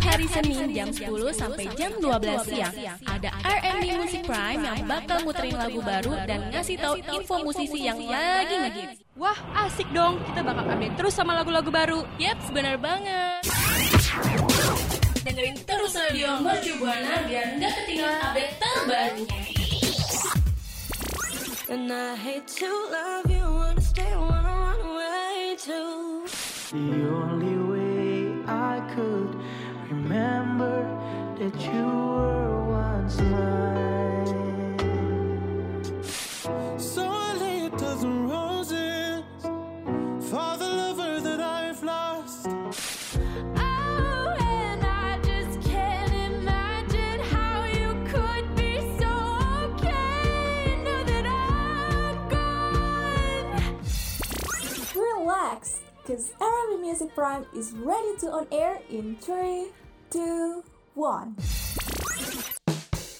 Hari Senin jam 10 sampai jam 12 siang ada R&B Music Prime yang bakal muterin lagu baru dan ngasih tahu info musisi yang lagi ngehits. Wah, asik dong. Kita bakal update terus sama lagu-lagu baru. Yap, benar banget. Dengerin terus radio Mercu Buana biar nggak ketinggalan update terbarunya. And I hate to love you, wanna stay, wanna run away too. That you were once mine. So I lay a dozen roses for the lover that I've lost. Oh, and I just can't imagine how you could be so okay. That I'm gone. Relax, because Arabic Music Prime is ready to on air in 3, 2, 1.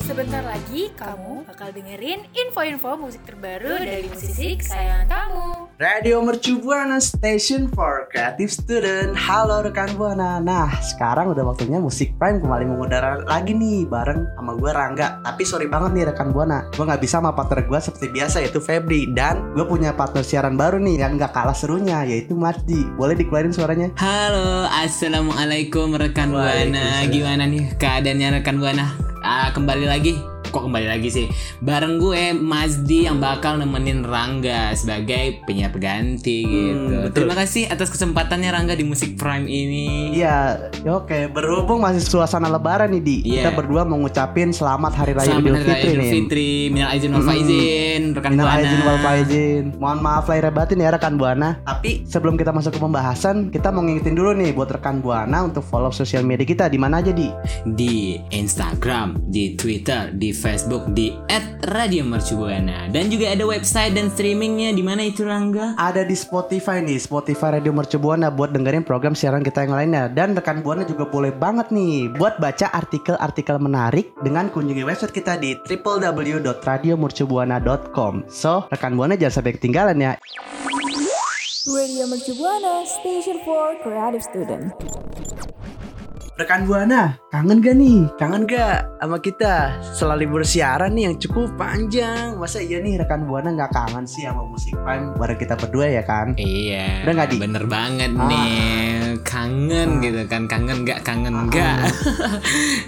Sebentar lagi kamu bakal dengerin info-info musik terbaru dari musisi kesayangan kamu. Radio Mercu Buana Station for Creative Student. Halo rekan Buana. Nah, sekarang udah waktunya Musik Prime kembali mengudara lagi nih bareng sama gue Rangga. Tapi sorry banget nih rekan Buana, gue nggak bisa sama partner gue seperti biasa yaitu Febri dan gue punya partner siaran baru nih yang nggak kalah serunya yaitu Mardi. Boleh dikeluarin suaranya? Halo, assalamualaikum rekan buana. Gimana nih keadaannya rekan buana? Ah, kembali lagi. Kok kembali lagi sih? Bareng gue Mazdi yang bakal nemenin Rangga sebagai penyiar gitu. Hmm, betul. Terima kasih atas kesempatannya Rangga di Musik Prime ini. Iya, ya oke. Berhubung masih suasana Lebaran nih di, Iya. kita berdua mau ngucapin selamat Hari Raya Selamat Idul Hari Raya Fitri Idul nih. Fitri, minal aizin wal Mm-mm. faizin, rekan Minal buana. aizin wal faizin. Mohon maaf lahir batin ya rekan Buana. Tapi sebelum kita masuk ke pembahasan, kita mau ngingetin dulu nih buat rekan Buana untuk follow sosial media kita di mana aja di di Instagram, di Twitter, di Facebook, di @radiomercubuana dan juga ada website dan streamingnya di mana itu Rangga? ada di Spotify nih, Spotify Radio Mercu Buana buat dengerin program siaran kita yang lainnya. Dan rekan Buana juga boleh banget nih buat baca artikel-artikel menarik dengan kunjungi website kita di www.radiomercubuana.com. So, rekan Buana jangan sampai ketinggalan ya. Radio Mercu Buana, station for creative student. Rekan Buana, kangen gak nih? Kangen gak sama kita setelah libur siaran nih yang cukup panjang? Masa iya nih rekan Buana nggak kangen sih sama musik prime bareng kita berdua ya kan? Iya, Udah nggak, Di? bener banget Ah. nih, kangen gitu kan, kangen nggak, kangen nggak.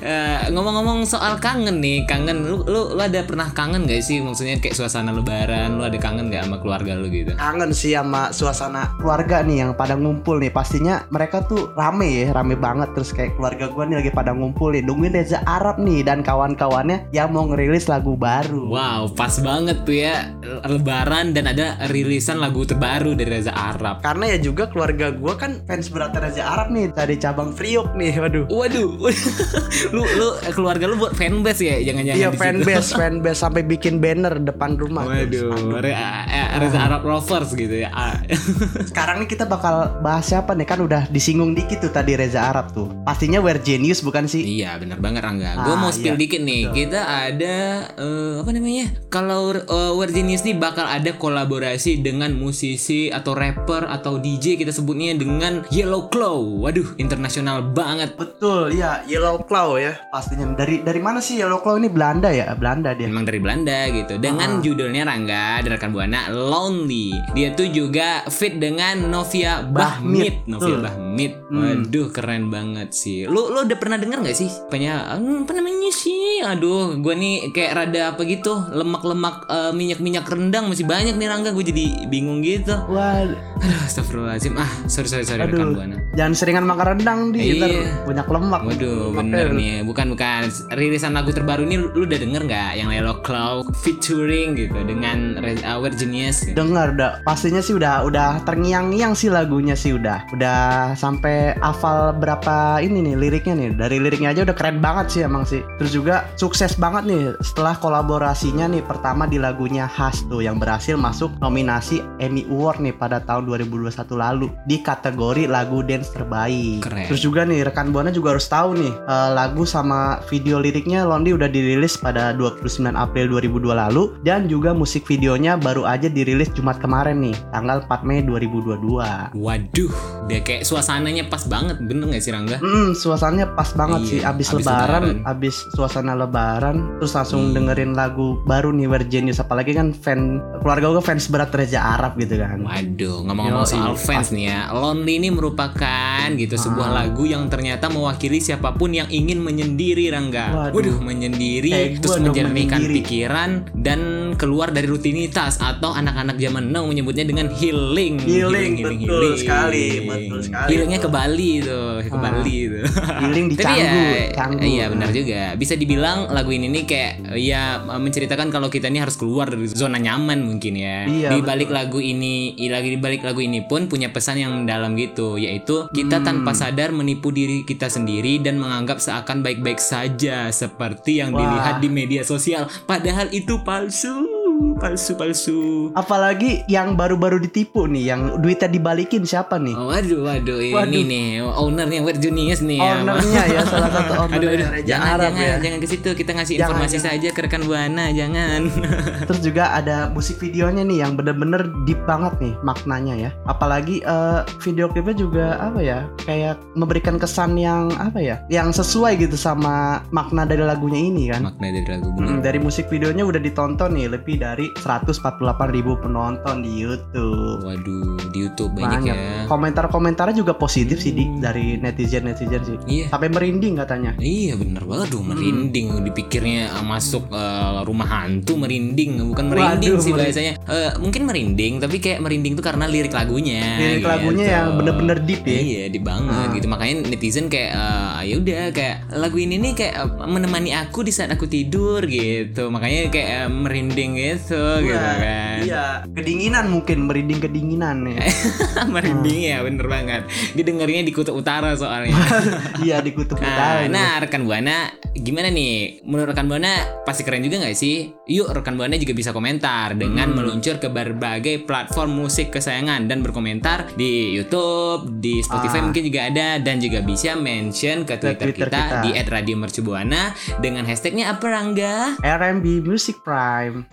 Eh, Ngomong-ngomong soal kangen nih, kangen, lu, lu, lu ada pernah kangen gak sih? Maksudnya kayak suasana Lebaran, lu ada kangen gak sama keluarga lu gitu? Kangen sih sama suasana keluarga nih yang pada ngumpul nih. Pastinya mereka tuh rame ya, rame banget. Terus kayak keluarga gue nih lagi pada ngumpul nih. Nungguin Reza Arab nih dan kawan-kawannya yang mau ngerilis lagu baru. Wow, pas banget tuh ya Lebaran dan ada rilisan lagu terbaru dari Reza Arab. Karena ya juga keluarga gue kan fans berat Reza Arab nih dari cabang Priok nih. Waduh. Waduh, lu lu keluarga lu buat fanbase ya, jangan-jangan Iya fanbase, fanbase sampai bikin banner depan rumah. Waduh, Re- eh, Reza Arab lovers gitu ya. Ah. Sekarang nih kita bakal bahas siapa nih kan udah disinggung dikit tuh tadi Reza Arab tuh. Pastinya We're Genius bukan sih? Iya bener banget Rangga Gue Ah, mau spill iya. dikit nih Kita ada eh, Apa namanya Kalau uh, We're Genius nih bakal ada kolaborasi Dengan musisi Atau rapper Atau DJ kita sebutnya dengan Yellow Claw Waduh internasional banget Betul, ya Yellow Claw ya pastinya. Dari dari mana sih Yellow Claw ini Belanda ya? Belanda dia. Emang dari Belanda gitu Dengan Ah. judulnya Rangga dari rekan Buana Lonely Dia tuh juga fit dengan Novia Bahmit Bahmit, Novia betul. Bahmit Hmm. Waduh keren banget sih Lu, lu udah pernah denger gak sih? Apanya, hmm, apa namanya sih? Aduh gue nih kayak rada apa gitu Lemak-lemak eh, minyak-minyak rendang Masih banyak nih Rangga Gue jadi bingung gitu Wah, Aduh astagfirullahaladzim Ah sorry sorry sorry rekan aduh. Buana Jangan seringan makan rendang di Iya. banyak lemak. Waduh bener nih Bukan bukan Rilisan lagu terbaru ini Lu udah denger gak? Yang Yellow Claw Featuring gitu Dengan Re- uh, We're Genius gitu. Dengar dah, pastinya sih udah udah terngiang-ngiang sih lagunya sih udah. Udah sampai hafal berapa ini nih liriknya nih. Dari liriknya aja udah keren banget sih emang sih. Terus juga sukses banget nih setelah kolaborasinya nih pertama di lagunya Has tuh yang berhasil masuk nominasi Emmy Award nih pada tahun 2021 lalu di kategori lagu dance terbaik. Keren. Terus juga nih rekan Buana juga harus tahu nih eh, lagu sama video liriknya Lonely udah dirilis pada 29 April 2002 lalu dan juga musik videonya baru aja dirilis Jumat kemarin nih tanggal 4 Mei 2022. Waduh, dia kayak suasananya pas banget, bener gak sih Rangga? Suasananya pas banget Iya, sih abis, abis lebaran, lebaran. abis suasana lebaran, terus langsung Hmm. dengerin lagu baru nih Virginius apalagi kan fan keluarga gue fans berat Reza Arab gitu kan. Waduh, ngomong-ngomong soal fans nih ya, Lonely ini merupakan gitu sebuah Ah. lagu yang ternyata mewakili siapa pun yang ingin menyendiri Rangga. Waduh. menyendiri, Kayak terus menjernihkan menyendiri. pikiran dan keluar dari rutinitas atau anak-anak zaman now menyebutnya dengan healing. Healing, betul sekali, betul sekali. Healingnya ke Bali tuh, ke Ah. Bali tuh. Healing di Tapi Canggu, ya, Canggu. iya benar juga. Bisa dibilang lagu ini nih kayak ya menceritakan kalau kita ini harus keluar dari zona nyaman mungkin ya. Iya, di balik lagu ini, lagi di balik lagu ini pun punya pesan yang mendalam gitu, yaitu kita Hmm. tanpa sadar menipu diri kita sendiri dan menganggap seakan baik-baik saja seperti yang Wah. dilihat di media sosial. Padahal itu palsu, palsu, palsu. Apalagi yang baru-baru ditipu nih, yang duitnya dibalikin siapa nih? Oh, waduh, waduh, ini Waduh. nih ownernya Wet Junius nih ya. Ownernya ya, salah satu ownernya Aduh, aduh, Reza jangan, Arab jangan, ya. jangan ke situ. Kita ngasih Jangan, informasi jangan. saja ke rekan buana, jangan. Terus juga ada musik videonya nih yang bener-bener deep banget nih maknanya ya. Apalagi eh, video klipnya juga apa ya? Kayak memberikan kesan yang apa ya? Yang sesuai gitu sama makna dari lagunya ini kan. Makna dari lagu Mm, bener. dari musik videonya udah ditonton nih lebih dari 148 ribu penonton di YouTube. Waduh, di YouTube banyak, Banyak. ya. Komentar-komentarnya juga positif sih di Hmm. dari netizen-netizen sih. Iya. Sampai merinding katanya. Iya bener banget tuh merinding dipikirnya uh, masuk uh, rumah hantu merinding bukan merinding Waduh, sih merinding. bahasanya Eh, mungkin merinding tapi kayak merinding tuh karena lirik lagunya Lirik gitu. lagunya yang bener-bener deep ya. iya deep banget Ah. gitu makanya netizen kayak eh, ya udah kayak lagu ini nih kayak eh, menemani aku di saat aku tidur gitu makanya kayak eh, merinding gitu gitu Wah, kan Iya, kedinginan mungkin merinding kedinginan ya. merinding ya bener banget didengarnya di kutub utara soalnya iya di kutub Nah, utara. nah rekan buana gimana nih? Menurut rekan buana pasti keren juga nggak sih? Yuk rekan buana juga bisa komentar dengan Hmm. meluncur ke berbagai platform musik kesayangan dan berkomentar di YouTube, di Spotify Ah. mungkin juga ada dan juga bisa mention ke Twitter, Twitter kita, kita. di @radiomercubuana dengan hashtagnya apa Rangga? R&B Music Prime.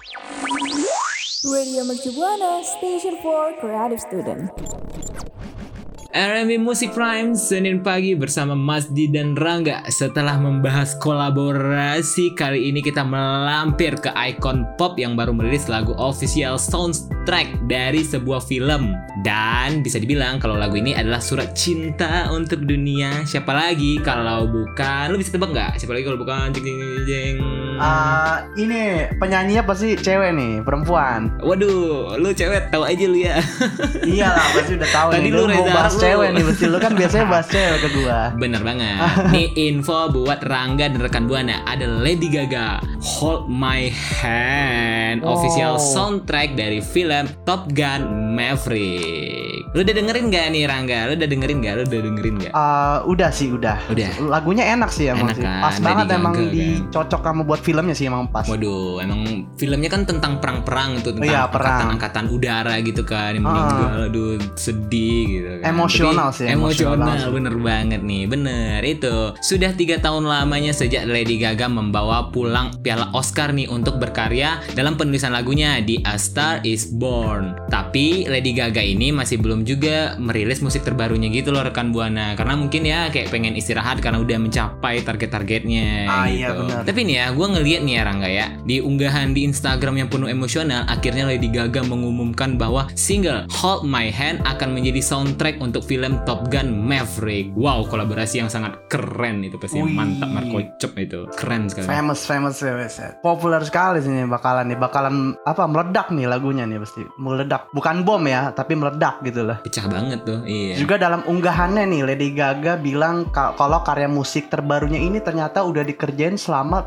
Radio Mercu Buana, station for creative student. R&B Music Prime Senin pagi bersama Mas Di dan Rangga. Setelah membahas kolaborasi Kali ini kita melampir ke ikon pop Yang baru merilis lagu official soundtrack Dari sebuah film. Dan bisa dibilang kalau lagu ini adalah surat cinta untuk dunia. Siapa lagi kalau bukan Lu bisa tebak nggak? Siapa lagi kalau bukan? Jeng jeng jeng Ah, ini penyanyinya pasti cewek nih, perempuan. Waduh, lu cewek tahu aja lu ya Iyalah, pasti udah tahu Tadi nih. lu Lu mau bahas Arab, cewek lu. nih, betul. Lu kan biasanya bahas cewek ke gua. Bener banget. Nih info buat Rangga dan rekan buana ada Lady Gaga Hold My Hand Wow. official soundtrack dari film Top Gun Maverick. Lu udah dengerin gak nih Rangga? Lu udah dengerin gak? Lu udah dengerin gak? Ah, udah sih, udah. Udah. Lagunya enak sih emang Enak sih. kan, Pas Lady banget Gaga emang kan. dicocok kamu buat filmnya sih emang pas. Waduh, emang filmnya kan tentang perang-perang itu tentang Iya, perang. angkatan-angkatan udara gitu kan yang meninggal, aduh sedih gitu kan. Emosional Tapi sih, emosional Emosional, bener banget nih, bener itu. Sudah tiga tahun lamanya sejak Lady Gaga membawa pulang piala Oscar nih untuk berkarya dalam penulisan lagunya di A Star Is Born. Tapi Lady Gaga ini masih belum juga merilis musik terbarunya gitu loh rekan buana, karena mungkin ya kayak pengen istirahat karena udah mencapai target-targetnya. Ah, gitu. iya, benar. Tapi nih ya, gue ngeliat nih ya Rangga ya Di unggahan di Instagram yang penuh emosional Akhirnya Lady Gaga mengumumkan bahwa single Hold My Hand akan menjadi soundtrack untuk film Top Gun Maverick Wow, kolaborasi yang sangat keren itu pasti Wih. Mantap Marco Chop itu Keren sekali Famous, famous, famous. Populer sekali sih nih bakalan nih, bakalan apa meledak nih lagunya nih pasti. Meledak, bukan bom ya, tapi meledak gitu lah. Pecah banget tuh, iya Juga dalam unggahannya nih Lady Gaga bilang ka- kalau karya musik terbarunya ini ternyata udah dikerjain selama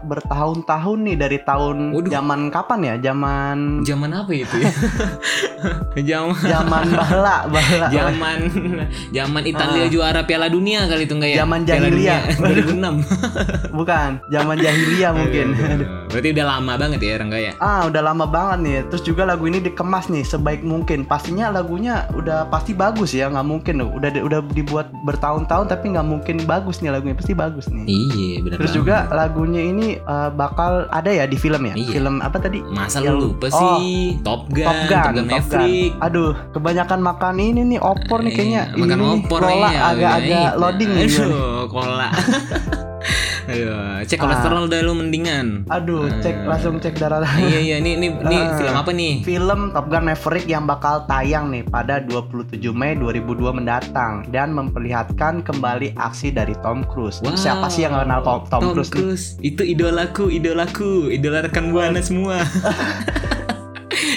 bertahun-tahun nih dari tahun Waduh. zaman kapan ya? Zaman Zaman apa itu ya? Zaman zaman bahla, bahla. Zaman Zaman Italia Ah. juara Piala Dunia kali itu enggak ya? Zaman jahiliyah. Dunia 2006. Bukan, zaman jahiliyah mungkin. Berarti udah lama banget ya Rangga ya? Ah udah lama banget nih Terus juga lagu ini dikemas nih sebaik mungkin Pastinya lagunya udah pasti bagus ya nggak mungkin loh Udah udah dibuat bertahun-tahun tapi nggak mungkin bagus nih lagunya Pasti bagus nih Iya benar Terus juga lagunya ini eh, bakal ada ya di film ya Iya. Film apa tadi? Masa Yang- lu lupa Oh, sih Top Gun, Top Gun, Top Gun. Maverick Aduh, kebanyakan makan ini nih opor nih kayaknya. Iya, makan ini opor Lola nih, agak-agak iya. loading? Aduh, kola. Aduh, cek kolesterol dah lu mendingan. Aduh, cek langsung cek darah. iya iya, ini ini ini Ah. film apa nih? Film Top Gun Maverick yang bakal tayang nih pada 27 Mei 2002 mendatang dan memperlihatkan kembali aksi dari Tom Cruise. Wow. Siapa sih yang kenal Tom, Tom Cruise? nih? Itu idolaku, idolaku, idola rekan buana semua.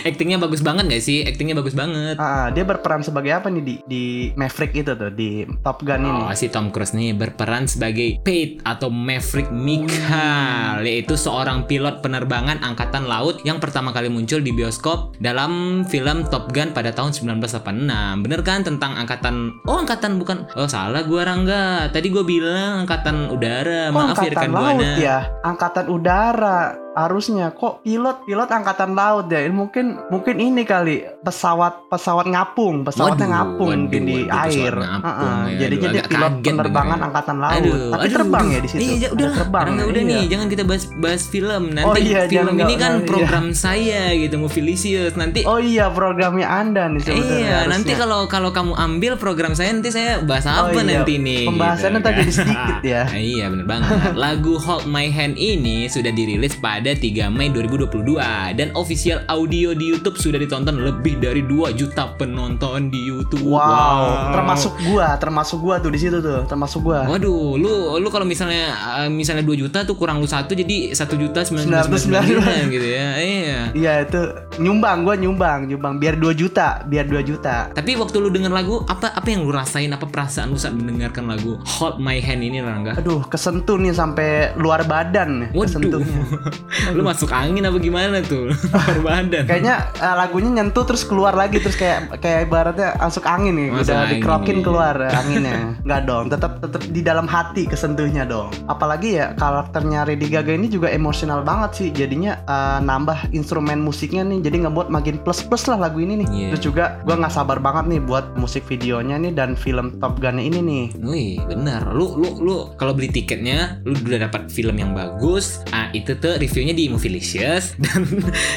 Actingnya bagus banget gak sih? Actingnya bagus banget. Ah, dia berperan sebagai apa nih di di Maverick itu tuh di Top Gun ini? Oh, si Tom Cruise nih berperan sebagai Pate atau Maverick Michael, yaitu seorang pilot penerbangan angkatan laut yang pertama kali muncul di bioskop dalam film Top Gun pada tahun 1986. Bener kan tentang angkatan? Oh, angkatan bukan? Oh, salah gua Rangga. Tadi gua bilang angkatan udara. Kok Maaf ya angkatan rekan laut buana. ya? Angkatan udara harusnya kok pilot pilot angkatan laut ya Ini mungkin mungkin ini kali pesawat pesawat ngapung pesawatnya Waduh, ngapung waduh, di waduh, air ngapung Heeh, ya. jadi Aduh, jadi pilot penerbangan dengernya. angkatan laut Aduh, tapi aduh, terbang aduh. ya di situ Iya, udah, terbang Rangga, udah iya. nih, jangan kita bahas bahas film. Nanti Oh iya, film jangan ini kan iya. program saya gitu, Movilicious. Nanti oh iya programnya anda nih sebenarnya Iya, harusnya. nanti kalau kalau kamu ambil program saya nanti saya bahas apa Oh iya, nanti nih. pembahasannya ntar kan. jadi sedikit ya. iya, bener banget. Lagu Hold My Hand ini sudah dirilis pada 3 Mei 2022 dan official audio di YouTube sudah ditonton lebih dari 2 juta penonton di YouTube. wow, termasuk gua termasuk gua tuh di situ tuh termasuk gua Waduh, lu lu kalau misalnya eh, misalnya 2 juta tuh kurang lu satu jadi 1 juta 999 gitu ya. Iya. iya itu nyumbang gua nyumbang nyumbang biar 2 juta biar 2 juta Tapi waktu lu denger lagu apa apa yang lu rasain apa perasaan lu saat mendengarkan lagu Hold My Hand ini Rangga? Aduh, kesentuh nih sampai luar badan Waduh, kesentuhnya. lu masuk angin apa gimana tuh? Luar badan. Kayaknya eh, lagunya nyentuh terus keluar lagi terus kayak kayak ibaratnya masuk angin nih, Masuk udah angin, dikerokin keluar anginnya. Enggak dong, tetap tetap di dalam hati kesentuhnya dong. Apalagi ya karakternya Lady Gaga ini juga emosional banget sih. Jadinya eh, nambah instrumen musiknya nih, jadi ngebuat makin plus plus lah lagu ini nih. Iya. Terus juga gua nggak sabar banget nih buat musik videonya nih dan film Top Gun ini nih. Wih, bener. Lu lu lu kalau beli tiketnya, lu udah dapat film yang bagus. Ah, itu tuh reviewnya di Movielicious dan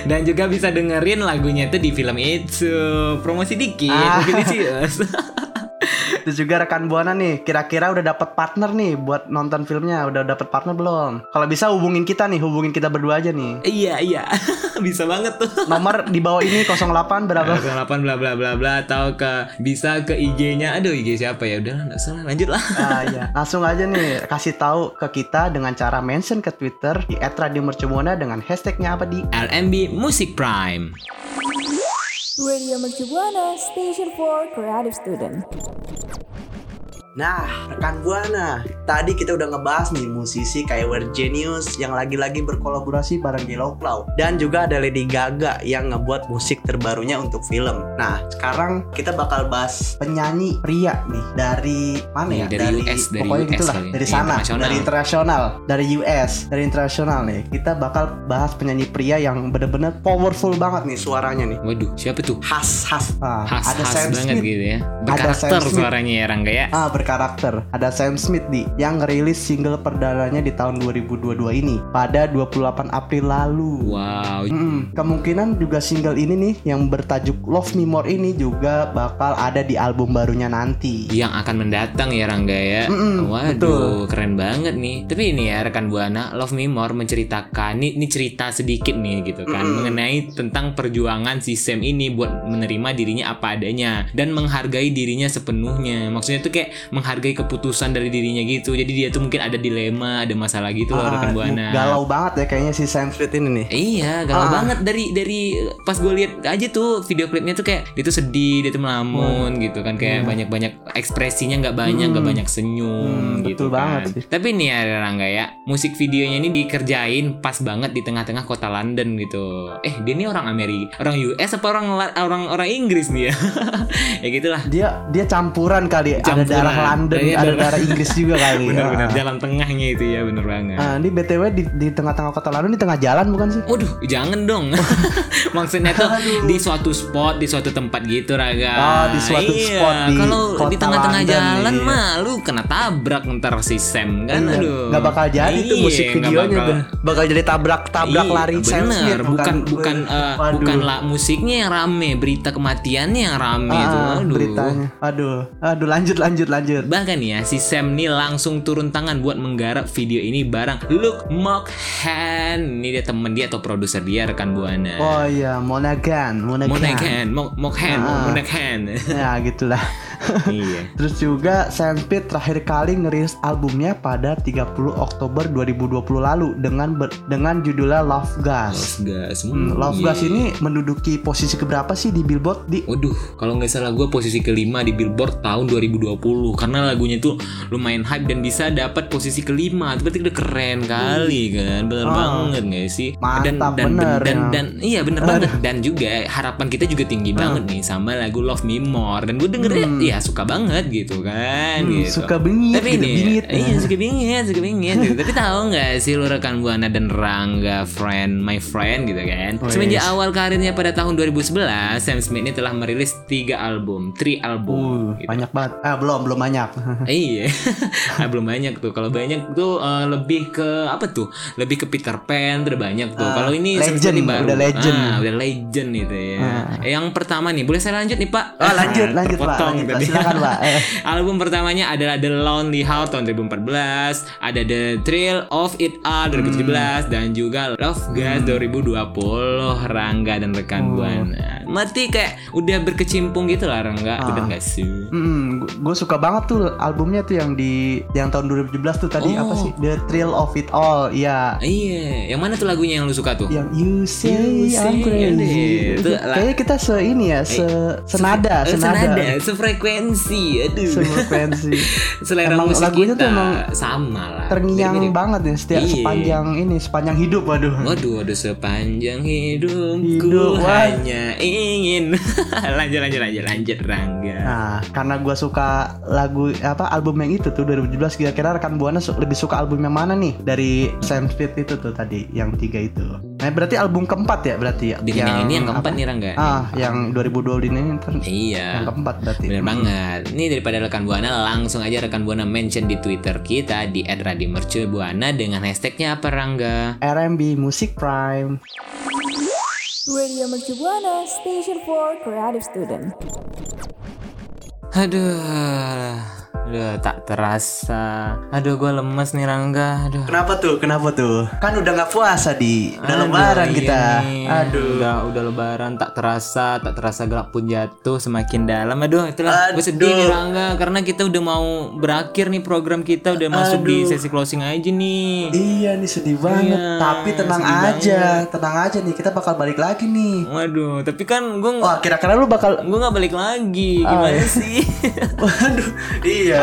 dan juga bisa dengerin lagunya tuh di film itu. Promosi dikit, Ah. Movielicious. Terus juga rekan buana nih, kira-kira udah dapat partner nih buat nonton filmnya. Udah dapat partner belum? Kalau bisa hubungin kita nih, hubungin kita berdua aja nih. iya, iya. bisa banget tuh. Nomor di bawah ini 08 berapa? 08 bla bla bla bla atau ke bisa ke IG-nya. Aduh, IG siapa ya? Udah, enggak salah. Lanjut lah. Ah, iya. Langsung aja nih kasih tahu ke kita dengan cara mention ke Twitter di @radiomercubuana dengan hashtagnya apa di LMB Music Prime. Radio Mercu Buana, Station for Creative Student. Nah, rekan Buana, tadi kita udah ngebahas nih musisi kayak We're Genius yang lagi-lagi berkolaborasi bareng Yellow Claw dan juga ada Lady Gaga yang ngebuat musik terbarunya untuk film. Nah, sekarang kita bakal bahas penyanyi pria nih dari mana ya? Nih, dari US, dari pokoknya US gitulah, kali. dari Iya, sana, internasional. dari internasional, dari US, dari internasional nih. Kita bakal bahas penyanyi pria yang bener-bener powerful banget nih suaranya nih. Waduh, siapa tuh? Khas, khas. Ah, Khas ada khas Sam banget gitu ya. Berkarakter suaranya ya Rangga ya. Ah berkarakter Ada Sam Smith di Yang ngerilis single perdananya di tahun 2022 ini Pada 28 April lalu Wow. Mm-mm. Kemungkinan juga single ini nih Yang bertajuk Love Me More ini Juga bakal ada di album barunya nanti Yang akan mendatang ya Rangga ya. Mm-mm, Waduh, betul. keren banget nih. Tapi ini ya rekan Buana, Love Me More menceritakan ini, ini cerita sedikit nih gitu kan Mm-mm. mengenai tentang perjuangan si Sam ini buat menerima dirinya apa adanya dan menghargai dirinya sepenuhnya. Maksudnya tuh kayak menghargai keputusan dari dirinya gitu. Jadi dia tuh mungkin ada dilema, ada masalah gitu loh Ah, rekan buana. galau banget ya kayaknya si Sam Smith ini nih Iya, galau Ah. banget dari dari pas gue lihat aja tuh video klipnya tuh kayak dia tuh sedih, dia tuh melamun gitu kan kayak banyak-banyak ekspresinya nggak banyak, nggak banyak senyum Hmm, gitu betul banget kan. sih. Tapi nih ya Rangga ya, musik videonya ini dikerjain pas banget di tengah-tengah kota London gitu. Eh, dia ini orang Amerika, orang US apa orang orang orang Inggris nih ya? ya gitulah. dia dia campuran kali ada Campuran. darah London Iya, ada darah Inggris juga kali Bener-bener Ah. jalan tengahnya itu ya bener banget. Ah, ini btw di, di tengah-tengah kota London di tengah jalan bukan sih Waduh, jangan dong. Maksudnya tuh di suatu spot, di suatu tempat gitu, Raga. Oh, di suatu Iya, spot di Kalau di tengah-tengah jalan nih. mah lu kena tabrak ntar si Sam kan. Iya, Aduh. nggak bakal jadi tuh Iya, musik nggak videonya bakal. tuh. bakal jadi tabrak tabrak Iya, lari Sam bener. Smith bukan bukan eh, Waduh. bukan lah musiknya yang rame, berita kematiannya yang rame Ah, itu. Aduh. beritanya aduh aduh lanjut lanjut lanjut Bahkan ya si Sam nih langsung turun tangan buat menggarap video ini bareng Luke Mockhan. Ini dia temen dia atau produser dia rekan buana. oh iya Monaghan Monaghan Monaghan, Mo- Mockhan, Ah. Monaghan. ya gitulah iya. Terus juga Sam Smith terakhir kali ngerilis albumnya pada 30 Oktober 2020 lalu dengan ber- dengan judulnya Love Gas. Love Gas. Hmm, Love Gas ini menduduki posisi keberapa sih di Billboard di Waduh, kalau nggak salah gue posisi kelima di Billboard tahun 2020 karena lagunya tuh lumayan hype dan bisa dapat posisi kelima. Itu berarti udah keren kali kan, bener Ah. banget nggak sih? dan Mantap, dan, bener, dan, ya. dan iya bener banget. Dan juga harapan kita juga tinggi Ah. banget nih sama lagu Love Me More. Dan gue dengernya ya suka banget gitu kan. Hmm, gitu. suka bingit Tapi gitu, nih, bingit. iya suka bingit, suka bingit. gitu. Tapi tahu nggak sih lu rekan buana dan Rangga, friend, my friend gitu kan? Wes. Semenjak awal karirnya pada tahun 2011, Sam Smith ini telah merilis tiga album, three album. Uh, gitu. banyak banget. Ah, belum, belum banyak. Iya, Ah, belum banyak tuh. Kalau banyak tuh eh, lebih ke apa tuh? Lebih ke Peter Pan, udah banyak tuh. Ah, Kalau ini legend, baru. udah legend. Ah, udah legend itu ya. Ah. Yang pertama nih, boleh saya lanjut nih Pak? Oh, lanjut, lanjut, Pak. Lanjut, Pak. Silakan, Pak. Eh. Album pertamanya adalah The Lonely Heart tahun 2014, ada The Thrill of It All 2017 dan juga Love Gas 2020 Rangga dan rekan buana. Mati kayak udah berkecimpung gitu lah Rangga, Ah. bener gak sih? Hmm, gue suka banget tuh albumnya tuh yang di yang tahun 2017 tuh tadi Oh. apa sih? The Thrill of It All. Iya. Iya, yang mana tuh lagunya yang lu suka tuh? Yang You Say, You I'm Say, Crazy. Itu lah. Kayaknya kita se ini ya, se senada, Eh, senada. sefrekuensi, aduh. Sefrekuensi. Selera Emang musik lagunya kita tuh emang sama lah. Terngiang Mirip-mirip. banget nih setiap Iya. sepanjang ini, sepanjang hidup waduh. Waduh, waduh sepanjang hidupku Hidup, hanya ingin lanjut lanjut lanjut lanjut Rangga. Nah, karena gue suka lagu apa album yang itu tuh 2017 kira-kira rekan buana lebih suka album yang mana nih dari Sam Smith itu tuh tadi yang tiga itu. Nah, berarti album keempat ya berarti ya. Dengan yang, ini yang keempat apa? nih Rangga. Ah, yang 2020 ini ntar Iya. yang keempat berarti. Bener banget. Ini daripada rekan buana langsung aja rekan buana mention di Twitter kita di @radiomercubuana dengan hashtagnya apa Rangga? RMB Music Prime. Radio Mercu Buana, Station for Creative Student. Aduh, aduh tak terasa. Aduh, gue lemes nih Rangga. Aduh. Kenapa tuh? Kenapa tuh? Kan udah nggak puasa di. Udah Aduh, lebaran iya kita. nih. Aduh. Udah udah lebaran tak terasa, tak terasa gelap pun jatuh semakin dalam. Aduh, itulah gue sedih Aduh. nih Rangga karena kita udah mau berakhir nih program kita udah masuk di Aduh. sesi closing aja nih. Iya nih sedih banget. Iya, Tapi tenang aja, tenang aja nih. Kita bakal balik lagi nih. Waduh, tapi kan gue Wah, kira-kira lu bakal gue nggak balik lagi. Ah, Gimana iya. sih? Waduh, iya.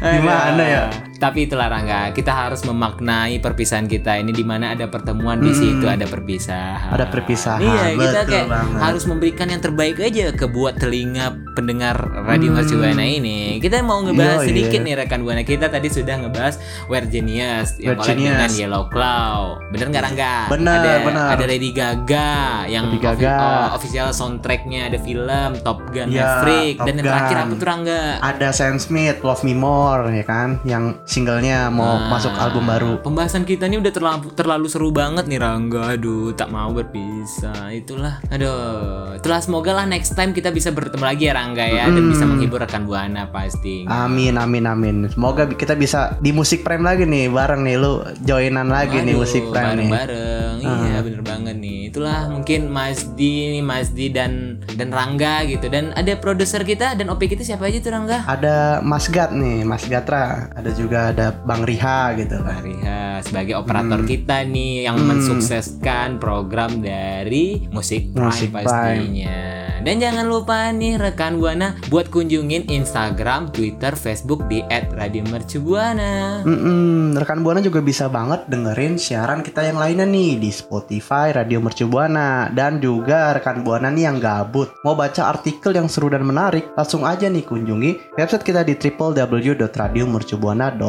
Gimana Aduh. ya? Tapi itulah Rangga, kita harus memaknai perpisahan kita ini di mana ada pertemuan di situ ada perpisahan. Hmm. Ada perpisahan, Iya, kita betul kayak banget. harus memberikan yang terbaik aja ke buat telinga pendengar Radio Mercu Buana ini. Kita mau ngebahas Iya, sedikit iya. nih rekan Buana. Kita tadi sudah ngebahas We're Genius yang dengan. Yellow Claw. Bener nggak Rangga? Bener, ada, bener. Ada Lady Gaga yang Lady Gaga. offi- oh, official soundtracknya ada film Top Gun Iya, Maverick Top dan yang terakhir Gun. apa tuh Rangga? Ada Sam Smith, Love Me More ya kan, yang singlenya mau Nah, masuk album baru. Pembahasan kita ini udah terlalu terlalu seru banget nih Rangga. Aduh, tak mau berpisah. Itulah. Aduh, itulah semoga lah next time kita bisa bertemu lagi ya Rangga ya dan bisa menghibur rekan Buana pasti. Amin amin amin. Semoga kita bisa di musik prime lagi nih bareng nih lu joinan lagi nih Aduh, musik prime nih. Ah. bareng-bareng. Iya, bener banget nih. Itulah mungkin Mas Di, nih, Mas Di dan dan Rangga gitu. Dan ada produser kita dan OP kita siapa aja tuh Rangga? Ada Mas Gat nih, Mas Gatra. Ada juga ada Bang Riha gitu kan. Riha sebagai operator Hmm. kita nih yang Hmm. mensukseskan program dari musik Prime Musik Prime. pastinya. Dan jangan lupa nih rekan Buana buat kunjungin Instagram, Twitter, Facebook di @radiomercubuana. Mm-mm, rekan Buana juga bisa banget dengerin siaran kita yang lainnya nih di Spotify Radio Mercu Buana dan juga rekan Buana nih yang gabut mau baca artikel yang seru dan menarik langsung aja nih kunjungi website kita di www.radiomercubuana.com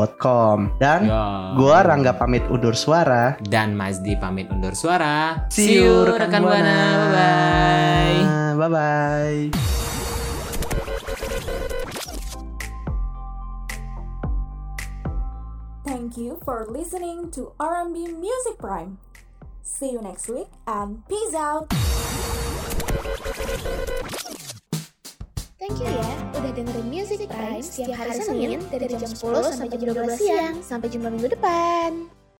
dan Ya. gua Rangga pamit undur suara dan Mazdi pamit undur suara. See you, rekan Buana. Bye bye. bye bye Thank you for listening to R&B Music Prime. See you next week and peace out. Thank you ya udah dengerin Music Prime setiap hari Senin dari jam 10 sampai jam 12 siang. Sampai jumpa minggu depan.